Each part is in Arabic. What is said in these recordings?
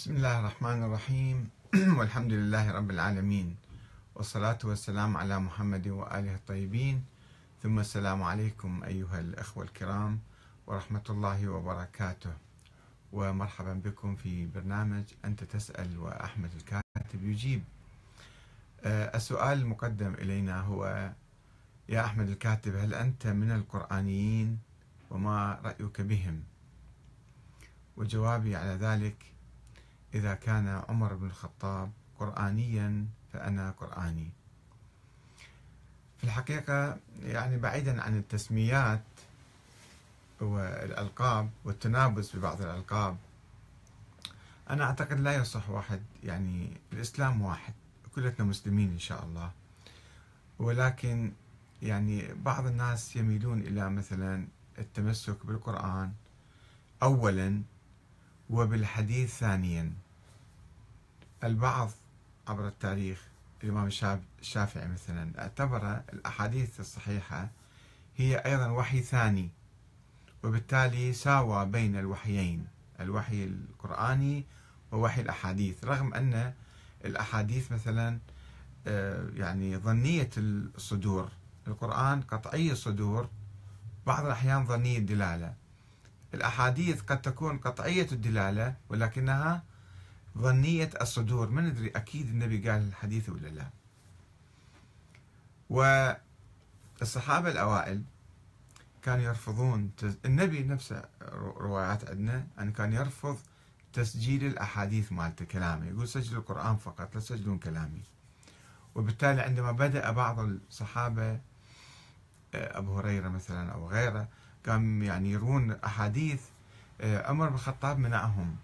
بسم الله الرحمن الرحيم. والحمد لله رب العالمين. والصلاة والسلام على محمد وآله الطيبين. ثم السلام عليكم أيها الأخوة الكرام ورحمة الله وبركاته. ومرحبا بكم في برنامج أنت تسأل وأحمد الكاتب يجيب. آه، السؤال المقدم إلينا هو يا أحمد الكاتب هل أنت من القرآنيين وما رأيك بهم؟ وجوابي على ذلك إذا كان عمر بن الخطاب قرآنيا فأنا قرآني. في الحقيقة يعني بعيدا عن التسميات والألقاب والتنابز ببعض الألقاب أنا أعتقد لا يصح واحد يعني الإسلام واحد كلنا مسلمين إن شاء الله. ولكن يعني بعض الناس يميلون إلى مثلا التمسك بالقرآن. أولا وبالحديث ثانيا. البعض عبر التاريخ الإمام الشافعي مثلا اعتبر الأحاديث الصحيحة هي أيضا وحي ثاني وبالتالي ساوى بين الوحيين الوحي القرآني ووحي الأحاديث رغم أن الأحاديث مثلا آه، يعني ظنية الصدور. القرآن قطعي الصدور بعض الأحيان ظنية الدلالة. الأحاديث قد تكون قطعية الدلالة ولكنها ظنية الصدور. ما ندري أكيد النبي قال الحديث ولا لا. والصحابة الأوائل كانوا يرفضون النبي نفسه روايات عندنا أن كان يرفض تسجيل الأحاديث مالته كلامه. يقول سجلوا القرآن فقط لا تسجلون كلامي. وبالتالي عندما بدأ بعض الصحابة أبو هريرة مثلا أو غيره كان يعني يرون أحاديث آه، عمر بن الخطاب منعهم.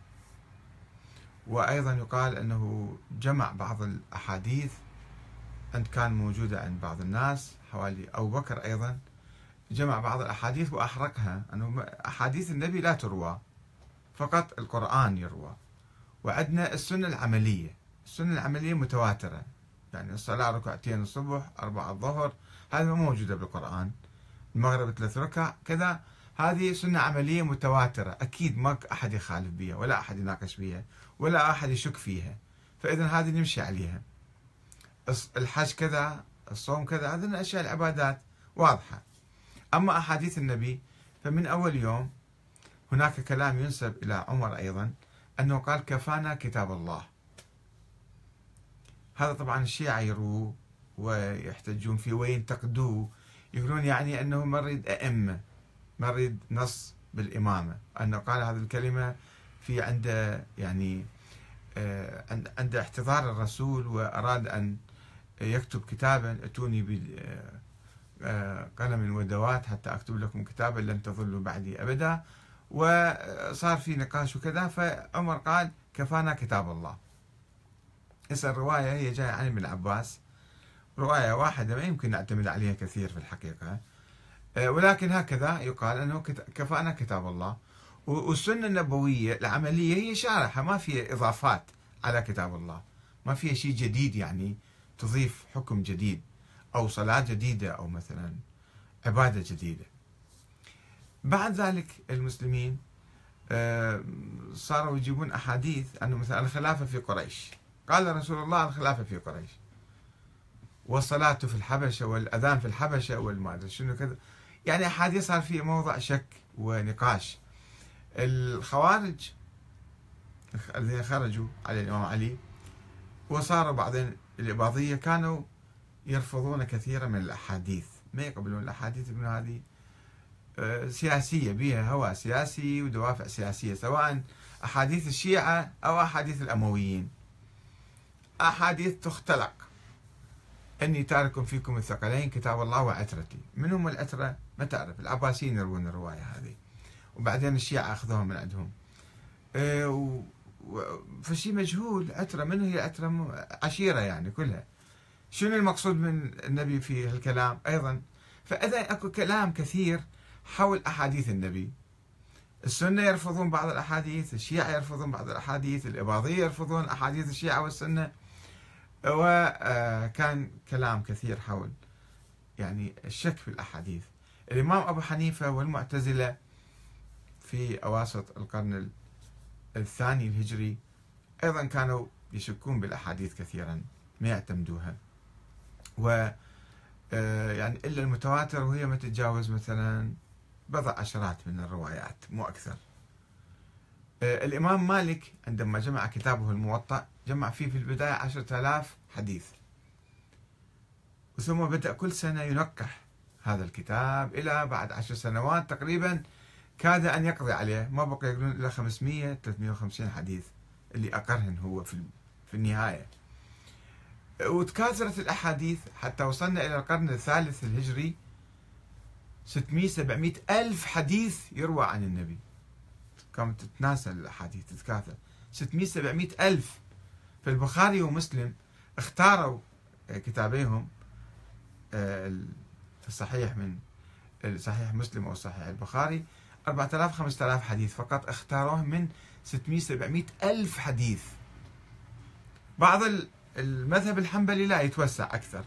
وأيضا يقال أنه جمع بعض الأحاديث أن كان موجودة عند بعض الناس حوالي أبو بكر أيضا جمع بعض الأحاديث وأحرقها أنه أحاديث النبي لا تروى فقط القرآن يروى. وعندنا السنة العملية. السنة العملية متواترة. يعني الصلاة ركعتين الصبح أربعة الظهر هذه موجودة بالقرآن. المغرب ثلاث ركع كذا هذه سنة عملية متواترة. أكيد ما أحد يخالف بها ولا أحد يناقش بها ولا أحد يشك فيها. فإذا هذه نمشي عليها. الحج كذا الصوم كذا هذه الأشياء العبادات واضحة. أما أحاديث النبي فمن أول يوم هناك كلام ينسب إلى عمر أيضا أنه قال كفانا كتاب الله. هذا طبعا الشيعة يروه ويحتجون فيه وينتقدوه. يقولون يعني أنه ما نريد أئمة ما نريد نص بالإمامة. أنه قال هذه الكلمة في عنده يعني آه، عند احتضار الرسول وأراد أن يكتب كتابا. أتوني بقلم آه، ودوات حتى أكتب لكم كتابا لن تظلوا بعدي أبدا. وصار في نقاش وكذا فعمر قال كفانا كتاب الله. هسه الرواية هي جاية عن ابن عباس. رواية واحدة ما يمكن نعتمد عليها كثير في الحقيقة. آه، ولكن هكذا يقال أنه كفانا كتاب الله. والسنة النبوية العملية هي شارحة ما فيها إضافات على كتاب الله. ما فيها شيء جديد يعني تضيف حكم جديد أو صلاة جديدة أو مثلا عبادة جديدة. بعد ذلك المسلمين آه، صاروا يجيبون أحاديث أنه مثلا الخلافة في قريش. قال رسول الله الخلافة في قريش. والصلاة في الحبشة والأذان في الحبشة والما شنو كذا. يعني أحاديث صار فيه موضع شك ونقاش. الخوارج الذين خرجوا على الإمام علي وصاروا بعدين الإباضية كانوا يرفضون كثيرا من الأحاديث. ما يقبلون الأحاديث من هذه آه، سياسية بها هوى سياسي ودوافع سياسية سواء أحاديث الشيعة أو أحاديث الأمويين. أحاديث تختلق. أني تارك فيكم الثقلين كتاب الله وعترتي. من هم العترة ما تعرف العباسيين يروون الرواية هذه. وبعدين الشيعة أخذوها من عندهم. إيه فشي مجهول. عترة من هي عترة عشيرة يعني كلها. شنو المقصود من النبي في الكلام أيضا فإذا أكو كلام كثير حول أحاديث النبي. السنة يرفضون بعض الأحاديث الشيعة يرفضون بعض الأحاديث الإباضية يرفضون أحاديث الشيعة والسنة. وكان كلام كثير حول يعني الشك في الأحاديث. الإمام أبو حنيفة والمعتزلة في أواسط القرن الثاني الهجري أيضا كانوا يشكون بالأحاديث كثيرا ما يعتمدوها. و آه، يعني إلا المتواتر وهي ما تتجاوز مثلا بضع عشرات من الروايات مو أكثر. آه، الإمام مالك عندما جمع كتابه الموطأ جمع فيه في البداية عشرة آلاف حديث. ثم بدأ كل سنة ينقح هذا الكتاب إلى بعد عشر سنوات تقريبا كاد أن يقضي عليه. ما بقي يقولون إلى 500 350 حديث اللي أقرهن هو في في النهاية. وتكاثرت الأحاديث حتى وصلنا إلى القرن الثالث الهجري. 600 700 ألف حديث يروى عن النبي. كانت تتناسى الأحاديث تتكاثر. 600 700 ألف فالبخاري ومسلم اختاروا كتابيهم آه، الصحيح من صحيح مسلم أو صحيح البخاري 4000 5000 حديث فقط اختاروه من 600 700 ألف حديث. بعض المذهب الحنبلي لا يتوسع أكثر.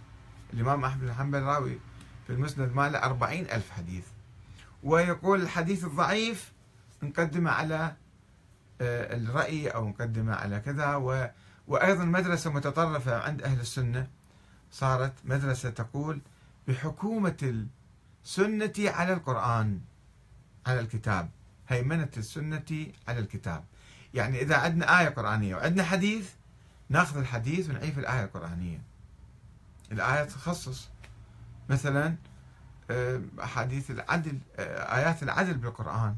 الإمام أحمد بن حنبل راوي في المسند ماله 40 ألف حديث. ويقول الحديث الضعيف نقدمه على آه، الرأي أو نقدمه على كذا وأيضا مدرسة متطرفة عند أهل السنة صارت مدرسة تقول بحكومة السنة على القرآن على الكتاب هيمنة السنة على الكتاب. يعني إذا عندنا آية قرآنية وعندنا حديث نأخذ الحديث ونعيف الآية القرآنية. الآية تخصص مثلا آه، أحاديث العدل آه، آيات العدل بالقرآن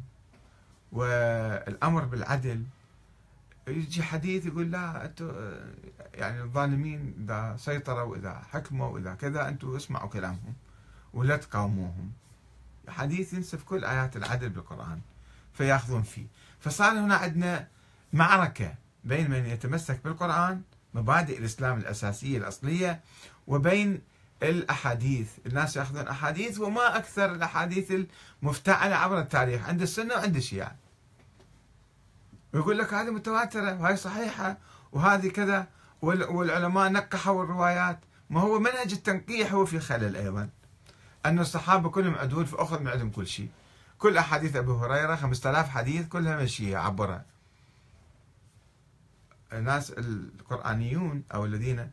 والأمر بالعدل. يجي حديث يقول لا أنتم يعني الظالمين إذا سيطروا وإذا حكموا وإذا كذا أنتم اسمعوا كلامهم ولا تقاوموهم. حديث ينسف كل آيات العدل بالقرآن فيأخذون فيه. فصار هنا عندنا معركة بين من يتمسك بالقرآن مبادئ الإسلام الأساسية الأصلية وبين الأحاديث. الناس يأخذون أحاديث وما أكثر الأحاديث المفتعلة عبر التاريخ عند السنة وعند الشيعة. ويقول لك هذه متواترة وهي صحيحة وهذه كذا والعلماء نقحوا الروايات. ما هو منهج التنقيح هو في خلل أيضا. أن الصحابة كلهم عدول فأخذ من عندهم كل شيء. كل أحاديث أبي هريرة 5000 حديث كلها مشيها عبرها الناس القرآنيون أو الذين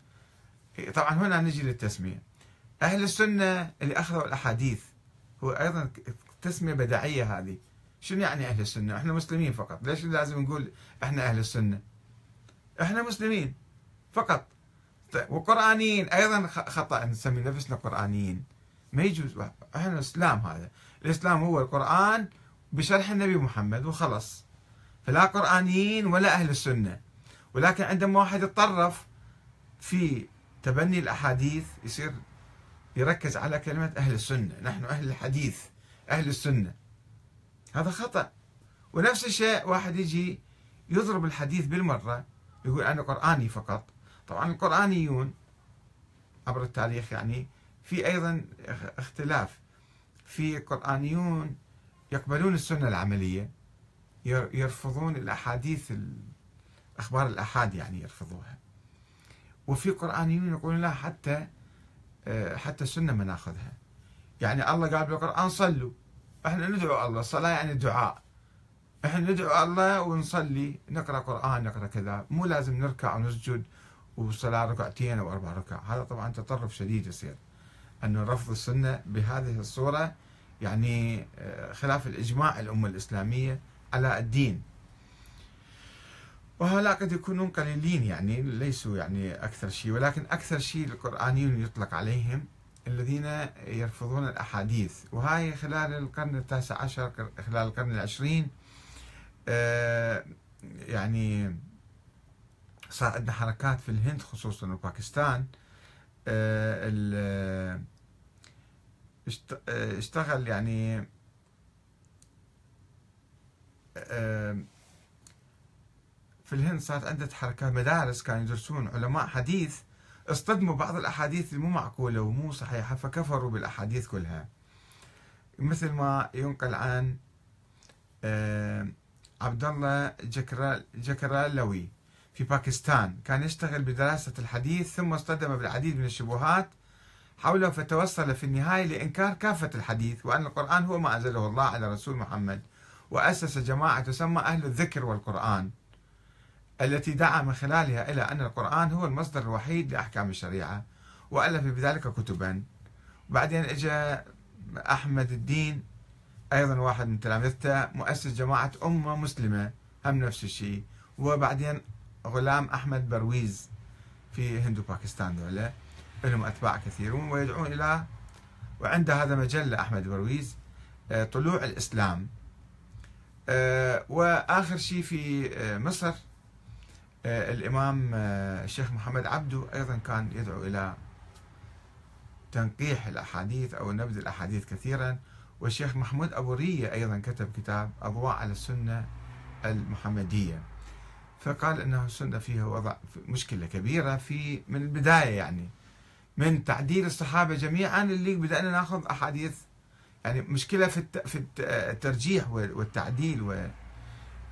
طبعا هنا نجي للتسمية. أهل السنة اللي أخذوا الأحاديث هو أيضا تسمية بدعية هذه. شنو يعني أهل السنة؟ إحنا مسلمين فقط. ليش لازم نقول إحنا أهل السنة؟ إحنا مسلمين فقط. طيب وقرآنيين أيضا خطأ. نسمي نفسنا قرآنيين. ما يجوز. إحنا الإسلام هذا. الإسلام هو القرآن بشرح النبي محمد وخلص. فلا قرآنيين ولا أهل السنة. ولكن عندما واحد يتطرف في تبني الأحاديث يصير يركز على كلمة أهل السنة. نحن أهل الحديث أهل السنة. هذا خطأ. ونفس الشيء واحد يجي يضرب الحديث بالمرة يقول أنا قرآني فقط. طبعا القرآنيون عبر التاريخ يعني في أيضا اختلاف. في قرآنيون يقبلون السنة العملية يرفضون الأحاديث أخبار الأحاد يعني يرفضوها. وفي قرآنيون يقولون لا حتى آه، حتى السنة ما ناخذها. يعني الله قال بالقرآن صلوا. إحنا ندعو الله الصلاة يعني دعاء. إحنا ندعو الله ونصلي نقرأ قرآن نقرأ كذا. مو لازم نركع ونسجد والصلاة ركعتين أو أربع ركع. هذا طبعا تطرف شديد يصير انه رفض السنة بهذه الصورة يعني آه، خلاف الإجماع الأمة الإسلامية على الدين. وهؤلاء قد يكونون قليلين يعني ليسوا يعني أكثر شيء ولكن أكثر شيء القرآنيون يطلق عليهم الذين يرفضون الأحاديث. وهاي خلال القرن التاسع عشر خلال القرن العشرين آه، يعني صار عندنا حركات في الهند خصوصا وباكستان آه، اشتغل يعني آه، في الهند صارت عدة حركات مدارس كانوا يدرسون علماء حديث اصطدموا بعض الأحاديث المو معقولة ومو صحيحة فكفروا بالأحاديث كلها. مثل ما ينقل عن آه، عبد الله جكرالوي في باكستان. كان يشتغل بدراسة الحديث ثم اصطدم بالعديد من الشبهات حوله فتوصل في النهاية لإنكار كافة الحديث وأن القرآن هو ما أنزله الله على رسول محمد. وأسس جماعة تسمى أهل الذكر والقرآن. التي دعا من خلالها إلى أن القرآن هو المصدر الوحيد لأحكام الشريعة وألف بذلك كتبا. بعدين اجى أحمد الدين أيضا واحد من تلامذته مؤسس جماعة أمة مسلمة هم نفس الشيء. وبعدين غلام أحمد برويز في هندو باكستان دولة لهم أتباع كثيرون ويدعون إلى وعنده هذا مجلة أحمد برويز آه، طلوع الإسلام. آه، وآخر شيء في آه، مصر الإمام الشيخ محمد عبده أيضا كان يدعو إلى تنقيح الأحاديث أو نبذ الأحاديث كثيرا. والشيخ محمود أبو رية أيضا كتب كتاب أضواء على السنة المحمدية. فقال أنه السنة فيها وضع مشكلة كبيرة في من البداية يعني من تعديل الصحابة جميعا اللي بدأنا ناخذ أحاديث. يعني مشكلة في في الترجيح والتعديل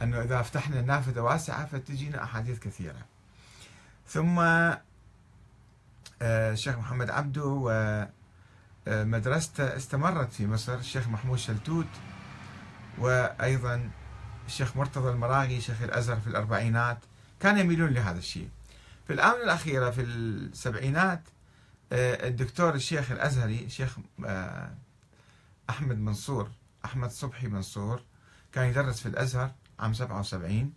وأنه إذا فتحنا النافذة واسعة فتجينا أحاديث كثيرة. ثم آه، الشيخ محمد عبده ومدرسته استمرت في مصر الشيخ محمود شلتوت وأيضا الشيخ مرتضى المراغي شيخ الأزهر في الأربعينات كانوا يميلون لهذا الشيء. في الآونة الأخيرة في السبعينات آه، الدكتور الشيخ الأزهري الشيخ آه، أحمد منصور أحمد صبحي منصور كان يدرس في الأزهر. عام 77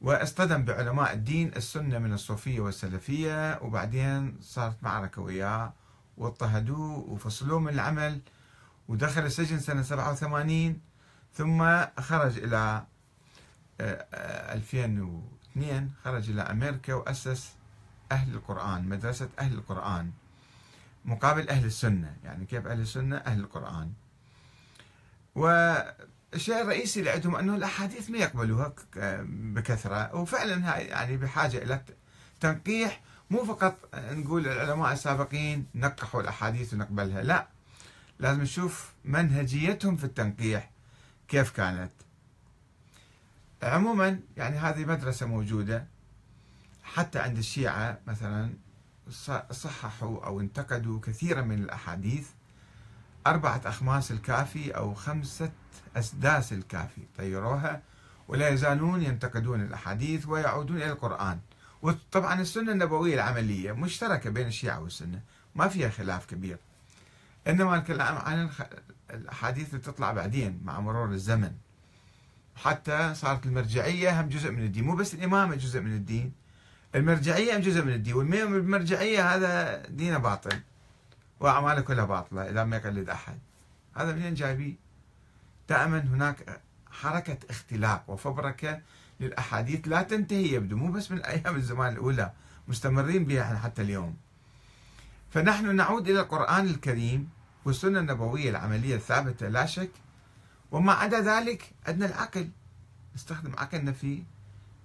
واصطدم بعلماء الدين السنة من الصوفية والسلفية وبعدين صارت معركة وياه واضطهدوه وفصلوه من العمل ودخل السجن سنة 87 ثم خرج إلى 2002 خرج إلى أمريكا وأسس أهل القرآن مدرسة أهل القرآن مقابل أهل السنة يعني كيف أهل السنة؟ أهل القرآن. والشيء الرئيسي اللي عندهم أنه الأحاديث ما يقبلوها بكثرة. وفعلا يعني بحاجة إلى تنقيح. مو فقط نقول العلماء السابقين نقحوا الأحاديث ونقبلها لا. لازم نشوف منهجيتهم في التنقيح كيف كانت. عموما يعني هذه مدرسة موجودة. حتى عند الشيعة مثلا صححوا أو انتقدوا كثيرا من الأحاديث. أربعة أخماس الكافي أو خمسة أسداس الكافي. طيروها ولا يزالون ينتقدون الأحاديث ويعودون إلى القرآن. وطبعا السنة النبوية العملية مشتركة بين الشيعة والسنة ما فيها خلاف كبير. إنما الكلام عن الأحاديث اللي تطلع بعدين مع مرور الزمن. حتى صارت المرجعية هم جزء من الدين مو بس الإمامة جزء من الدين. المرجعية هم جزء من الدين والمرجعية هذا دينه باطل. وأعماله كلها باطلة إذا ما يقلد أحد. هذا منين جايبيه؟ دائما هناك حركة اختلاق وفبركة للأحاديث لا تنتهي يبدو مو بس من أيام الزمان الأولى مستمرين بها حتى اليوم. فنحن نعود إلى القرآن الكريم والسنة النبوية العملية الثابتة لا شك وما عدا ذلك عندنا العقل. نستخدم عقلنا في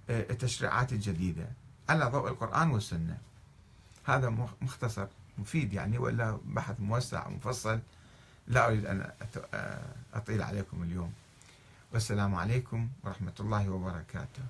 آه، التشريعات الجديدة على ضوء القرآن والسنة. هذا مختصر. مفيد يعني ولا بحث موسع مفصل لا أريد أن أطيل عليكم اليوم. والسلام عليكم ورحمة الله وبركاته.